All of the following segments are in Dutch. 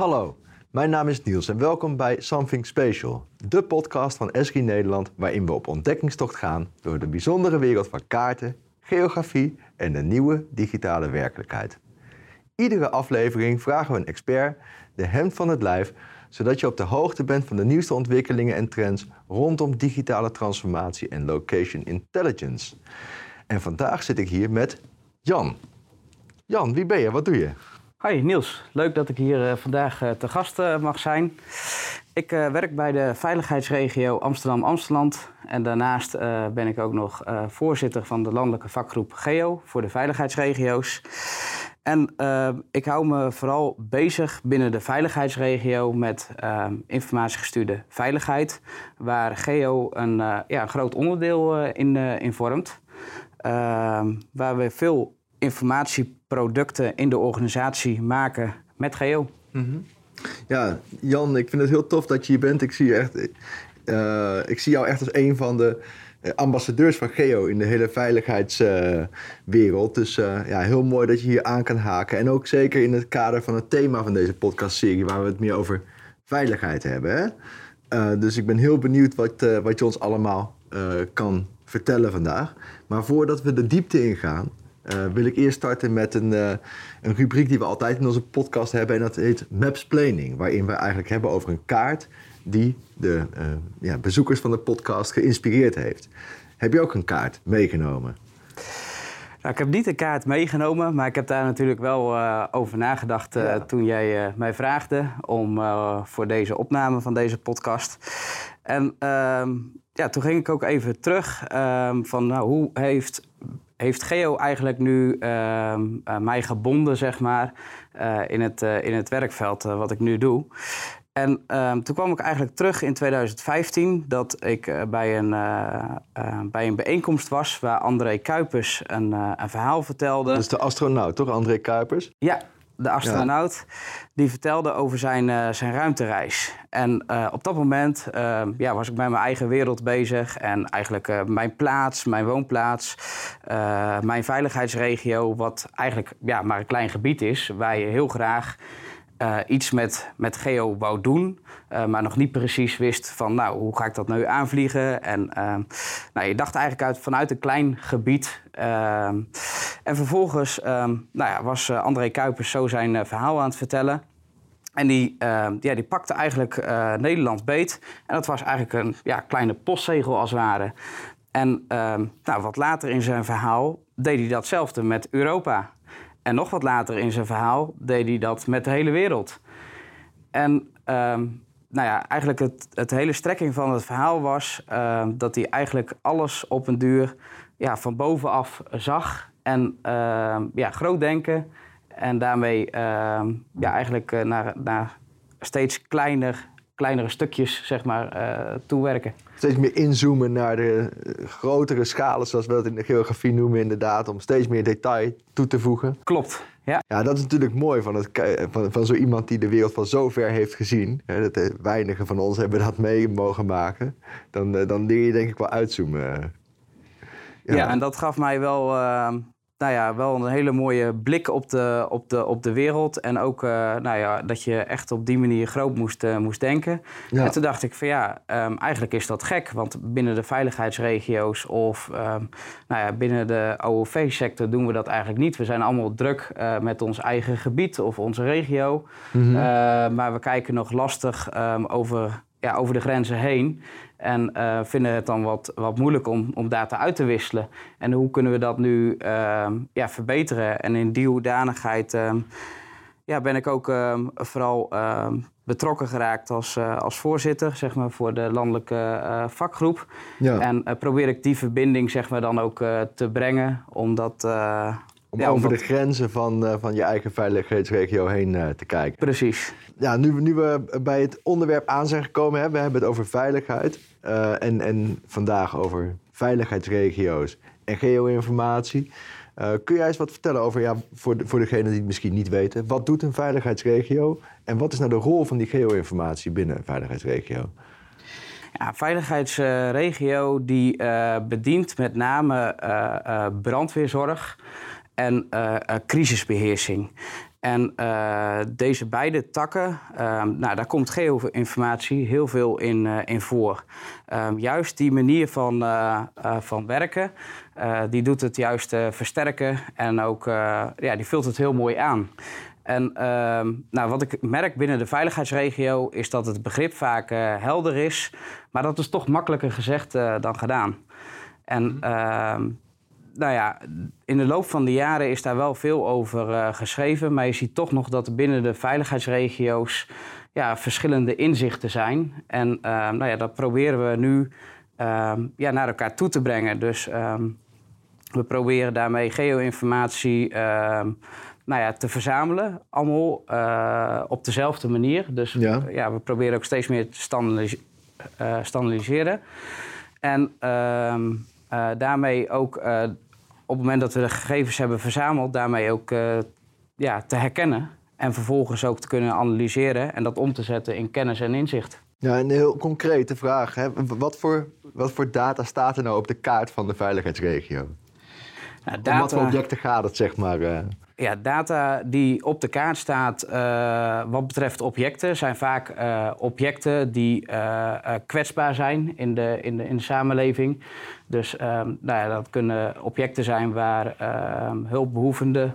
Hallo, mijn naam is Niels en welkom bij Something Special, de podcast van Esri Nederland waarin we op ontdekkingstocht gaan door de bijzondere wereld van kaarten, geografie en de nieuwe digitale werkelijkheid. Iedere aflevering vragen we een expert de hemd van het lijf, zodat je op de hoogte bent van de nieuwste ontwikkelingen en trends rondom digitale transformatie en location intelligence. En vandaag zit ik hier met Jan. Jan, wie ben je? Wat doe je? Hoi Niels, leuk dat ik hier uh, vandaag uh, te gast uh, mag zijn. Ik werk bij de veiligheidsregio Amsterdam-Amsteland en daarnaast ben ik ook nog voorzitter van de landelijke vakgroep GEO voor de veiligheidsregio's. En ik hou me vooral bezig binnen de veiligheidsregio met informatiegestuurde veiligheid, waar GEO een, ja, een groot onderdeel in, in vormt. waar we veel informatieproducten in de organisatie maken met Geo. Mm Ja, Jan, ik vind het heel tof dat je hier bent. Ik zie, je echt, uh, ik zie jou echt als een van de eh, ambassadeurs van Geo in de hele veiligheidswereld. Dus uh, ja, heel mooi dat je hier aan kan haken. En ook zeker in het kader van het thema van deze podcastserie, waar we het meer over veiligheid hebben. Dus ik ben heel benieuwd wat, wat je ons allemaal kan vertellen vandaag. Maar voordat we de diepte ingaan, uh, wil ik eerst starten met een, uh, een rubriek die we altijd in onze podcast hebben. En dat heet Mapsplaining. Waarin we eigenlijk hebben over een kaart die de uh, ja, bezoekers van de podcast geïnspireerd heeft. Heb je ook een kaart meegenomen? Nou, ik heb niet een kaart meegenomen, maar ik heb daar natuurlijk wel over nagedacht ja. toen jij mij vraagde om voor deze opname van deze podcast. En ehm, ja, toen ging ik ook even terug ehm, van nou, hoe heeft heeft Geo eigenlijk nu uh, mij gebonden, zeg maar, uh, in, het, uh, in het werkveld wat ik nu doe. En ehm, toen kwam ik eigenlijk terug in 2015 dat ik bij, een, bij een bijeenkomst was waar André Kuipers een, een verhaal vertelde. Dat is de astronaut, toch, André Kuipers? Ja, de astronaut, die vertelde over zijn, uh, zijn ruimtereis. En uh, op dat moment uh, ja, was ik met mijn eigen wereld bezig. En eigenlijk mijn plaats, mijn woonplaats, mijn veiligheidsregio... wat eigenlijk ja, maar een klein gebied is, waar je heel graag uh, iets met, met geo wou doen, uh, maar nog niet precies wist van nou, hoe ga ik dat nu aanvliegen. En uh, nou, je dacht eigenlijk uit, vanuit een klein gebied. en vervolgens nou ja, was André Kuipers zo zijn verhaal aan het vertellen. En die, ja, die pakte eigenlijk Nederland beet. En dat was eigenlijk een ja, kleine postzegel als het ware. En nou, wat later in zijn verhaal deed hij datzelfde met Europa. En nog wat later in zijn verhaal deed hij dat met de hele wereld. En um, nou ja, eigenlijk het, het hele strekking van het verhaal was uh, dat hij eigenlijk alles op een duur ja, van bovenaf zag. En uh, ja, groot denken. En daarmee ja, eigenlijk eh, naar, naar steeds kleiner kleinere stukjes zeg maar, uh, toewerken. Steeds meer inzoomen naar de grotere schalen, zoals we dat in de geografie noemen, inderdaad, om steeds meer detail toe te voegen. Klopt. Ja. ja, dat is natuurlijk mooi van, het, van, van zo iemand die de wereld van zo ver heeft gezien. Hè, dat, eh, weinigen van ons hebben dat mee mogen maken. Dan, dan leer je denk ik wel uitzoomen. Ja, ja en dat gaf mij wel, uh, nou ja, wel een hele mooie blik op de, op de, op de wereld. En ook uh, nou ja, dat je echt op die manier groot moest, uh, moest denken. Ja. En toen dacht ik van ja, um, eigenlijk is dat gek. Want binnen de veiligheidsregio's of um, nou ja, binnen de OOV-sector doen we dat eigenlijk niet. We zijn allemaal druk uh, met ons eigen gebied of onze regio. Mm -hmm. maar we kijken nog lastig um, over, ja, over de grenzen heen. En uh, vinden het dan wat, wat moeilijk om, om data uit te wisselen. En hoe kunnen we dat nu uh, ja, verbeteren? En in die hoedanigheid uh, ja, ben ik ook ehm, vooral ehm, betrokken geraakt als, uh, als voorzitter zeg maar, voor de landelijke uh, vakgroep. Ja. En probeer ik die verbinding zeg maar, dan ook te brengen. Omdat, om ja, over omdat... de grenzen van, van je eigen veiligheidsregio heen te kijken. Precies. Ja, nu, nu we bij het onderwerp aan zijn gekomen, hè, we hebben het over veiligheid. Uh, en, en vandaag over veiligheidsregio's en geo-informatie. Kun jij eens wat vertellen over, ja, voor, de, voor degenen die het misschien niet weten, wat doet een veiligheidsregio en wat is nou de rol van die geo-informatie binnen een veiligheidsregio? Ja, veiligheidsregio die uh, bedient met name brandweerzorg en crisisbeheersing. En deze beide takken, ehm, nou, daar komt geo-informatie heel veel in, in voor. Ehm, juist die manier van, van werken, die doet het juist versterken en ook ja, die vult het heel mooi aan. En ehm, nou, wat ik merk binnen de veiligheidsregio is dat het begrip vaak helder is, maar dat is toch makkelijker gezegd dan gedaan. En uh, nou ja, in de loop van de jaren is daar wel veel over uh, geschreven, maar je ziet toch nog dat er binnen de veiligheidsregio's ja, verschillende inzichten zijn. En ehm, nou ja, dat proberen we nu ehm, ja, naar elkaar toe te brengen. Dus we proberen daarmee geo-informatie nou ja, te verzamelen. Allemaal uh, op dezelfde manier. Dus ja. ja. we proberen ook steeds meer te uh, standaardiseren. En daarmee ook op het moment dat we de gegevens hebben verzameld, daarmee ook ja, te herkennen. En vervolgens ook te kunnen analyseren en dat om te zetten in kennis en inzicht. Ja, een heel concrete vraag. Hè? Wat, voor, wat voor data staat er nou op de kaart van de veiligheidsregio? Nou, data... Om wat voor objecten gaat het, zeg maar? Ja, data die op de kaart staat uh, wat betreft objecten zijn vaak uh, objecten die uh, kwetsbaar zijn in de, in, de, in de samenleving. Dus nou ja, dat kunnen objecten zijn waar hulpbehoevende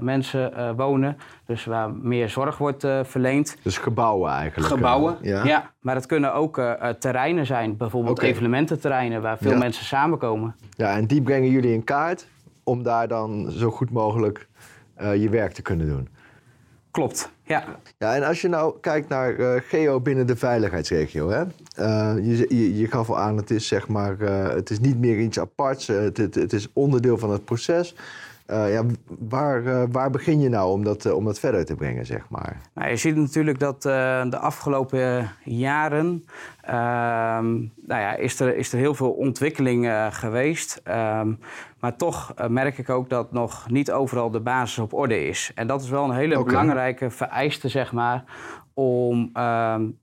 mensen wonen. Dus waar meer zorg wordt verleend. Dus gebouwen eigenlijk? Gebouwen, ja. ja. Maar het kunnen ook terreinen zijn, bijvoorbeeld okay. evenemententerreinen waar veel mensen samenkomen. Ja, en die brengen jullie in kaart om daar dan zo goed mogelijk uh, je werk te kunnen doen. Klopt, ja. Ja, en als je nou kijkt naar uh, geo binnen de veiligheidsregio, hè? Uh, je, je, je gaf al aan, het is zeg maar, het is niet meer iets aparts, het, het, het, is onderdeel van het proces. Uh, ja, waar, uh, waar begin je nou om dat, uh, om dat verder te brengen, zeg maar? Nou, je ziet natuurlijk dat de afgelopen jaren... Ehm, nou ja, is, er, is er heel veel ontwikkeling geweest. Um, maar toch merk ik ook dat nog niet overal de basis op orde is. En dat is wel een hele okay. belangrijke vereiste, zeg maar... om um,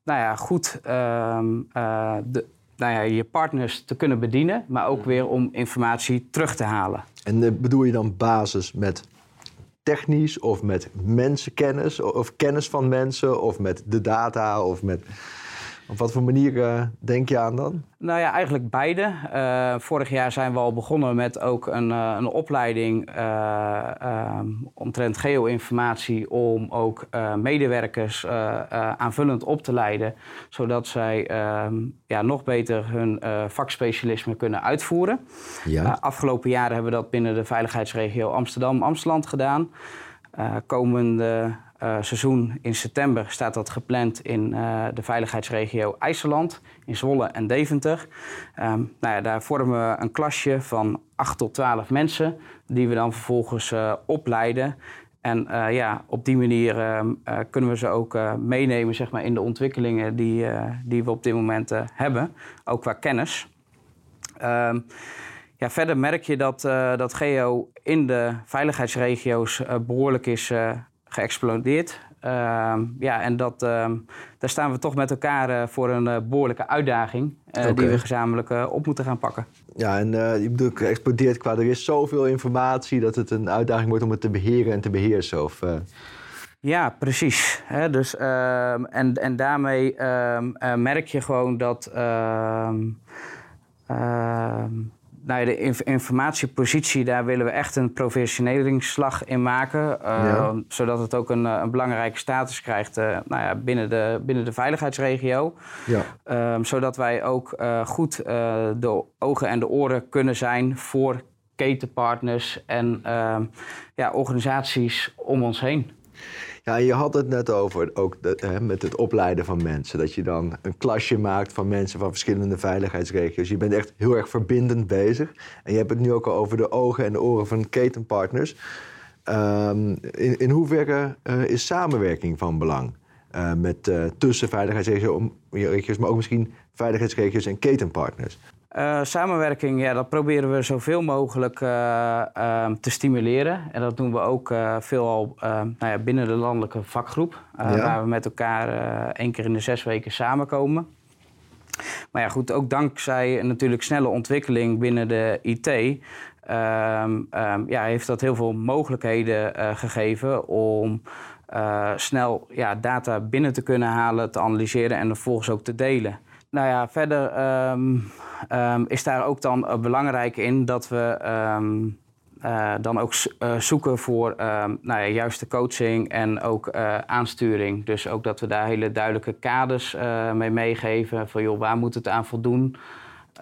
nou ja, goed de, nou ja, je partners te kunnen bedienen... maar ook weer om informatie terug te halen. En uh, bedoel je dan basis met technisch of met mensenkennis of kennis van mensen of met de data of met op wat voor manier uh, denk je aan dan? Nou ja, eigenlijk beide. Uh, vorig jaar zijn we al begonnen met ook een, uh, een opleiding omtrent geo-informatie om ook medewerkers aanvullend op te leiden, zodat zij ehm, ja, nog beter hun vakspecialisme kunnen uitvoeren. Ja. afgelopen jaren hebben we dat binnen de veiligheidsregio Amsterdam-Amsterdam gedaan. komende uh, seizoen in september staat dat gepland in uh, de veiligheidsregio IJsseland, in Zwolle en Deventer. Um, nou ja, daar vormen we een klasje van 8 tot 12 mensen, die we dan vervolgens uh, opleiden. En ja, op die manier ehm, kunnen we ze ook meenemen zeg maar, in de ontwikkelingen die, die we op dit moment hebben, ook qua kennis. Um, ja, verder merk je dat, dat geo in de veiligheidsregio's behoorlijk is geëxplodeerd. Uh, ja, en dat, uh, daar staan we toch met elkaar uh, voor een uh, behoorlijke uitdaging okay. die we gezamenlijk op moeten gaan pakken. Ja, en je bedoelt geëxplodeerd qua er is zoveel informatie dat het een uitdaging wordt om het te beheren en te beheersen. Of, Ja, precies. Hè, dus, ehm, en, en daarmee ehm, merk je gewoon dat nou ja, de informatiepositie, daar willen we echt een professionelingsslag in maken. Uh, Zodat het ook een, een belangrijke status krijgt uh, nou ja, binnen, de, binnen de veiligheidsregio. Ja. Uh, zodat wij ook eh, goed de ogen en de oren kunnen zijn voor ketenpartners en ehm, ja, organisaties om ons heen. Ja, je had het net over ook hè, met het opleiden van mensen. Dat je dan een klasje maakt van mensen van verschillende veiligheidsregio's. Je bent echt heel erg verbindend bezig. En je hebt het nu ook al over de ogen en de oren van ketenpartners. Um, in, in hoeverre uh, is samenwerking van belang? Uh, met, uh, tussen veiligheidsregio's, maar ook misschien veiligheidsregio's en ketenpartners. Uh, samenwerking, ja, dat proberen we zoveel mogelijk uh, uh, te stimuleren. En dat doen we ook uh, veelal nou ja, binnen de landelijke vakgroep. Ja. Waar we met elkaar één keer in de zes weken samenkomen. Maar ja, goed, ook dankzij natuurlijk snelle ontwikkeling binnen de IT... ehm, ehm, ja, heeft dat heel veel mogelijkheden gegeven om snel ja, data binnen te kunnen halen, te analyseren en vervolgens ook te delen. Nou ja, verder um, is daar ook dan uh, belangrijk in dat we uh, dan ook zoeken voor nou ja, juiste coaching en ook aansturing. Dus ook dat we daar hele duidelijke kaders mee meegeven van joh, waar moet het aan voldoen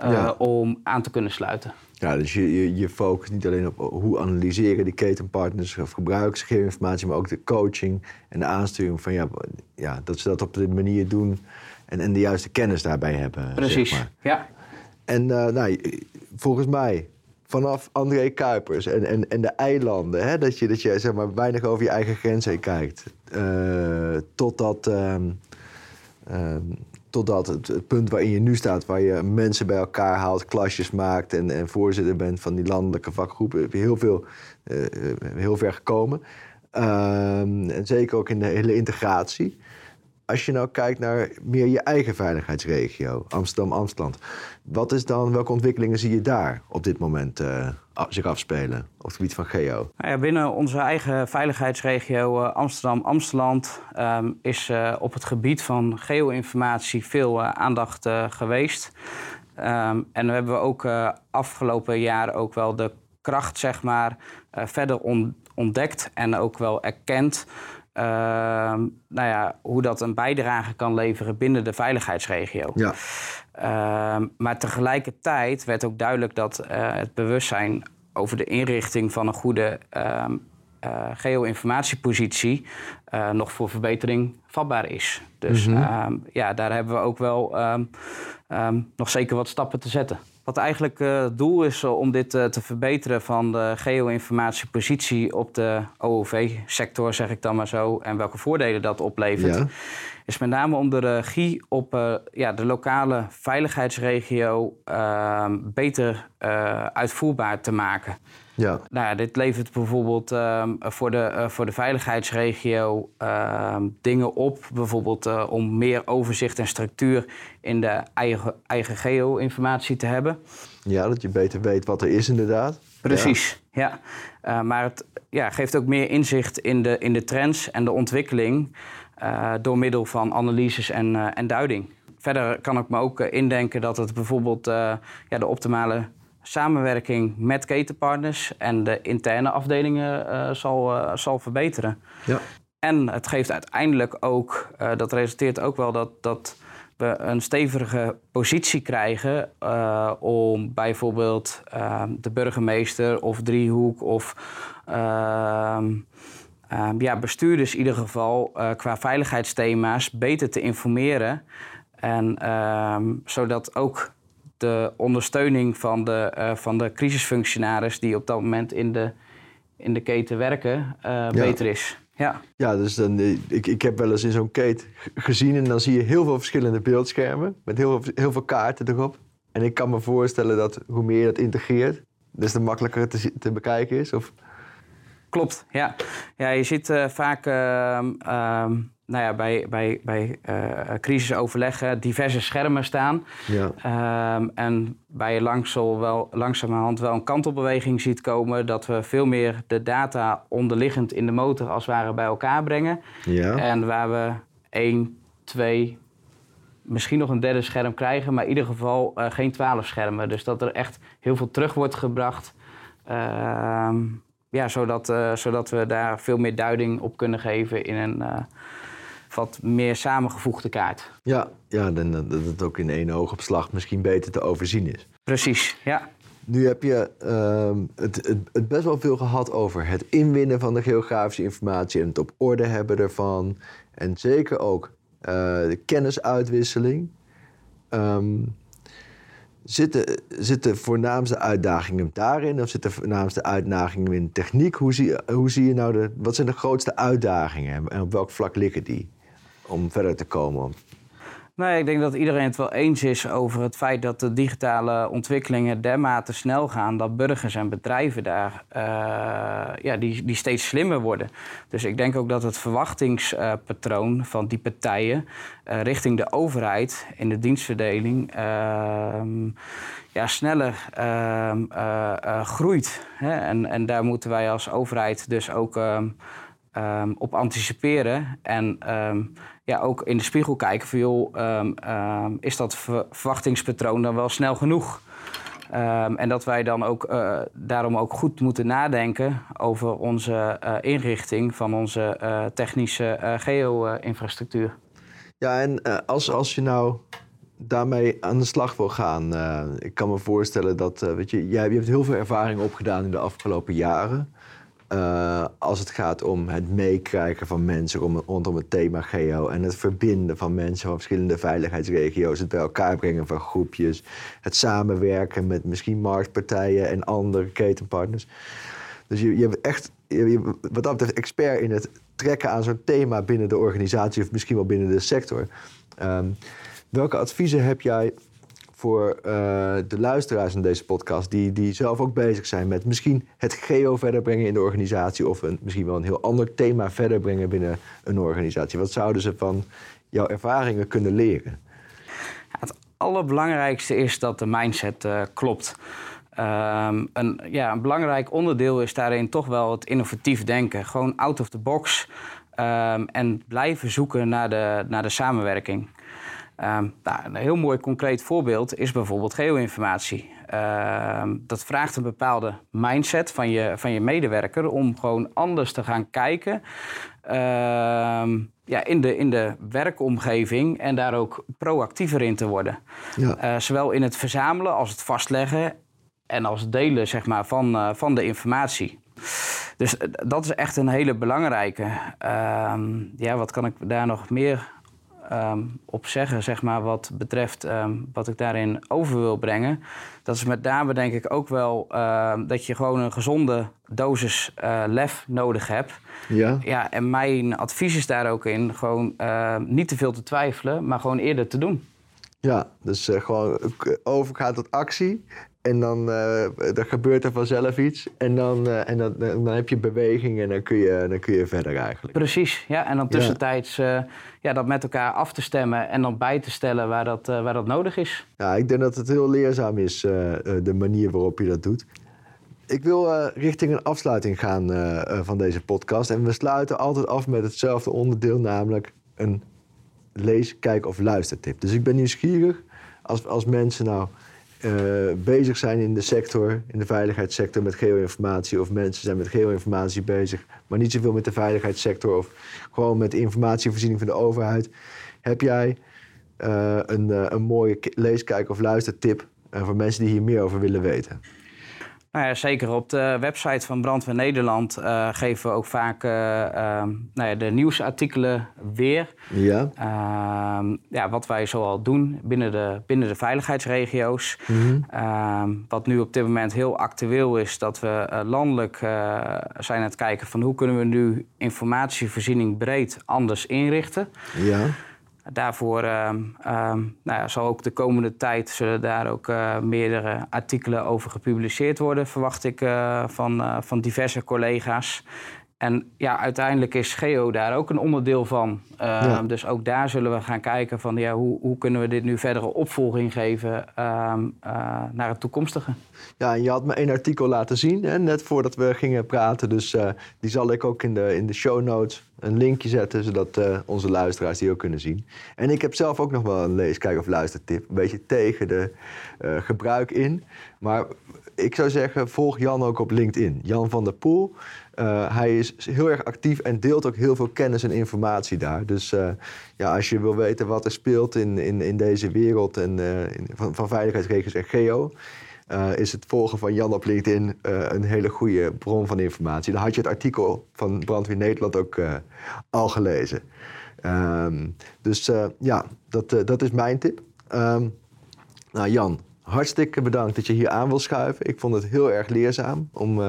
ja. om aan te kunnen sluiten. Ja, dus je, je, je focust niet alleen op hoe analyseren die ketenpartners of geen informatie, maar ook de coaching en de aansturing van ja, ja, dat ze dat op de manier doen en, en de juiste kennis daarbij hebben. Precies, zeg maar. ja. En uh, nou, volgens mij, vanaf André Kuipers en, en, en de eilanden, hè, dat je, dat je zeg maar, weinig over je eigen grenzen kijkt, uh, totdat. Uh, Totdat het, het, punt waarin je nu staat, waar je mensen bij elkaar haalt, klasjes maakt en, en voorzitter bent van die landelijke vakgroepen, heb je heel, veel, uh, heel ver gekomen. Um, en zeker ook in de hele integratie. Als je nou kijkt naar meer je eigen veiligheidsregio, Amsterdam-Amstland. Wat is dan, welke ontwikkelingen zie je daar op dit moment uh, zich afspelen op het gebied van geo? Nou ja, binnen onze eigen veiligheidsregio uh, Amsterdam-Amstland um, is uh, op het gebied van geo-informatie veel aandacht geweest. Um, en we hebben ook afgelopen jaren ook wel de kracht zeg maar, verder on ontdekt en ook wel erkend uh, nou ja, hoe dat een bijdrage kan leveren binnen de veiligheidsregio. Ja. Uh, maar tegelijkertijd werd ook duidelijk dat uh, het bewustzijn over de inrichting van een goede uh, geo-informatiepositie eh, nog voor verbetering vatbaar is. Dus mm -hmm. ja, daar hebben we ook wel ehm, nog zeker wat stappen te zetten. Wat eigenlijk uh, het doel is uh, om dit uh, te verbeteren van de geo-informatiepositie op de OOV-sector, zeg ik dan maar zo, en welke voordelen dat oplevert. Is met name om de regie op ja, de lokale veiligheidsregio ehm, beter uitvoerbaar te maken. Ja. Nou ja, dit levert bijvoorbeeld um, voor, de, uh, voor de veiligheidsregio uh, dingen op. Bijvoorbeeld om meer overzicht en structuur in de eigen, eigen geo-informatie te hebben. Ja, dat je beter weet wat er is inderdaad. Precies, ja. ja. maar het ja, geeft ook meer inzicht in de, in de trends en de ontwikkeling... door middel van analyses en, en duiding. Verder kan ik me ook indenken dat het bijvoorbeeld ja, de optimale samenwerking met ketenpartners en de interne afdelingen zal, zal verbeteren. Ja. En het geeft uiteindelijk ook, dat resulteert ook wel dat, dat we een stevige positie krijgen om bijvoorbeeld de burgemeester of driehoek of ehm, ehm, ja, bestuurders in ieder geval qua veiligheidsthema's beter te informeren. En ehm, zodat ook de ondersteuning van de, uh, van de crisisfunctionaris die op dat moment in de, in de keten werken, uh, beter is. Ja, ja dus dan, eh, ik, ik heb wel eens in zo'n keten gezien en dan zie je heel veel verschillende beeldschermen met heel, heel veel kaarten erop. En ik kan me voorstellen dat hoe meer je dat integreert, des te makkelijker te, te bekijken is. Of... Klopt, ja. ja je ziet uh, vaak uh, nou ja, bij, bij, bij uh, crisisoverleggen diverse schermen staan. Ja. Um, en bij je langsel wel, langzamerhand wel een kantelbeweging ziet komen... dat we veel meer de data onderliggend in de motor als het ware bij elkaar brengen. Ja. En waar we één, twee, misschien nog een derde scherm krijgen... maar in ieder geval uh, geen twaalf schermen. Dus dat er echt heel veel terug wordt gebracht... Ja, zodat, uh, zodat we daar veel meer duiding op kunnen geven in een wat meer samengevoegde kaart. Ja, ja dan, dat het ook in één oogopslag misschien beter te overzien is. Precies, ja. Nu heb je uh, het, het, het, best wel veel gehad over het inwinnen van de geografische informatie en het op orde hebben ervan. En zeker ook uh, de kennisuitwisseling. Um, Zitten, zitten voornaamste uitdagingen daarin? Of zitten voornaamste uitdagingen in techniek? Hoe zie, hoe zie je nou de. Wat zijn de grootste uitdagingen en op welk vlak liggen die? om verder te komen? Nee, ik denk dat iedereen het wel eens is over het feit dat de digitale ontwikkelingen dermate snel gaan dat burgers en bedrijven daar uh, ja, die, die steeds slimmer worden. Dus ik denk ook dat het verwachtingspatroon van die partijen uh, richting de overheid in de dienstverdeling uh, ja, sneller ehm, groeit. Hè? En, en daar moeten wij als overheid dus ook ehm, um, op anticiperen. En um, ja, ook in de spiegel kijken van joh, um, is dat verwachtingspatroon dan wel snel genoeg? en dat wij dan ook uh, daarom ook goed moeten nadenken over onze uh, inrichting van onze uh, technische geo-infrastructuur. Ja, en als, als je nou daarmee aan de slag wil gaan, ik kan me voorstellen dat, weet je, jij je hebt heel veel ervaring opgedaan in de afgelopen jaren. Uh, als het gaat om het meekrijgen van mensen rondom het thema geo en het verbinden van mensen van verschillende veiligheidsregio's, het bij elkaar brengen van groepjes, het samenwerken met misschien marktpartijen en andere ketenpartners. Dus je, je bent echt, je, wat dat betreft, expert in het trekken aan zo'n thema binnen de organisatie of misschien wel binnen de sector. Um, welke adviezen heb jij voor uh, de luisteraars in deze podcast, die, die zelf ook bezig zijn met misschien het geo verder brengen in de organisatie of een, misschien wel een heel ander thema verder brengen binnen een organisatie? Wat zouden ze van jouw ervaringen kunnen leren? het allerbelangrijkste is dat de mindset uh, klopt. Um, een, ja, een belangrijk onderdeel is daarin toch wel het innovatief denken. Gewoon out of the box um, en blijven zoeken naar de, naar de samenwerking. Um, nou, een heel mooi concreet voorbeeld is bijvoorbeeld geo-informatie. Uh, dat vraagt een bepaalde mindset van je, van je medewerker om gewoon anders te gaan kijken uh, ja, in, de, in de werkomgeving en daar ook proactiever in te worden. Ja. Uh, zowel in het verzamelen als het vastleggen en als het delen zeg maar, van, uh, van de informatie. Dus eh, dat is echt een hele belangrijke. Ehm, ja, wat kan ik daar nog meer um, op zeggen, zeg maar, wat betreft um, wat ik daarin over wil brengen. Dat is met name denk ik ook wel uh, dat je gewoon een gezonde dosis uh, lef nodig hebt. Ja. ja. En mijn advies is daar ook in, gewoon uh, niet te veel te twijfelen, maar gewoon eerder te doen. Ja, dus uh, gewoon overgaan tot actie. En dan, uh, gebeurt er vanzelf iets. En, dan, uh, en dan, dan heb je beweging en dan kun je, dan kun je verder eigenlijk. Precies, ja. En dan tussentijds ja. Uh, ja, dat met elkaar af te stemmen en dan bij te stellen waar dat, waar dat nodig is. Ja, ik denk dat het heel leerzaam is, de manier waarop je dat doet. Ik wil richting een afsluiting gaan van deze podcast. En we sluiten altijd af met hetzelfde onderdeel, namelijk een lees, kijk of luistertip. Dus ik ben nieuwsgierig als, als mensen nou uh, bezig zijn in de sector, in de veiligheidssector met geo-informatie, of mensen zijn met geo-informatie bezig, maar niet zoveel met de veiligheidssector of gewoon met informatievoorziening van de overheid. Heb jij uh, een, uh, een mooie leeskijk of luistertip voor mensen die hier meer over willen weten? Nou ja, zeker. Op de website van Brandweer Nederland uh, geven we ook vaak uh, uh, nou ja, de nieuwsartikelen weer. Ja. Ehm, ja, wat wij zoal doen binnen de, binnen de veiligheidsregio's. Mm -hmm. wat nu op dit moment heel actueel is, dat we eh, landelijk zijn aan het kijken van hoe kunnen we nu informatievoorziening breed anders inrichten. Ja. Daarvoor uh, nou ja, zal ook de komende tijd zullen daar ook uh, meerdere artikelen over gepubliceerd worden, verwacht ik uh, van, uh, van diverse collega's. En ja, uiteindelijk is Geo daar ook een onderdeel van. Ja. Dus ook daar zullen we gaan kijken van ja, hoe, hoe kunnen we dit nu verdere opvolging geven naar het toekomstige. Ja, en je had me één artikel laten zien, hè, net voordat we gingen praten. Dus die zal ik ook in de, in de show notes een linkje zetten, zodat uh, onze luisteraars die ook kunnen zien. En ik heb zelf ook nog wel een lees, kijk of luistertip. Een beetje tegen de gebruik in. Maar ik zou zeggen, volg Jan ook op LinkedIn. Jan van der Poel. Uh, hij is heel erg actief en deelt ook heel veel kennis en informatie daar. Dus ja, als je wil weten wat er speelt in, in, in deze wereld en, in, van, van veiligheidsregels en geo... Is het volgen van Jan op LinkedIn een hele goede bron van informatie. Dan had je het artikel van Brandweer Nederland ook al gelezen. Um, dus ja, dat, dat is mijn tip. Um, nou Jan, hartstikke bedankt dat je hier aan wil schuiven. Ik vond het heel erg leerzaam om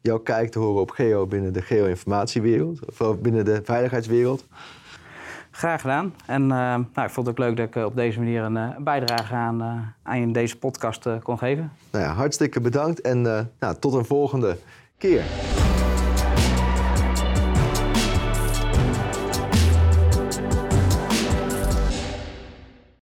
jouw kijk te horen op geo binnen de geo-informatiewereld. Of binnen de veiligheidswereld. Graag gedaan. En nou, ik vond het ook leuk dat ik op deze manier een bijdrage aan, aan deze podcast kon geven. Nou ja, hartstikke bedankt en nou, tot een volgende keer.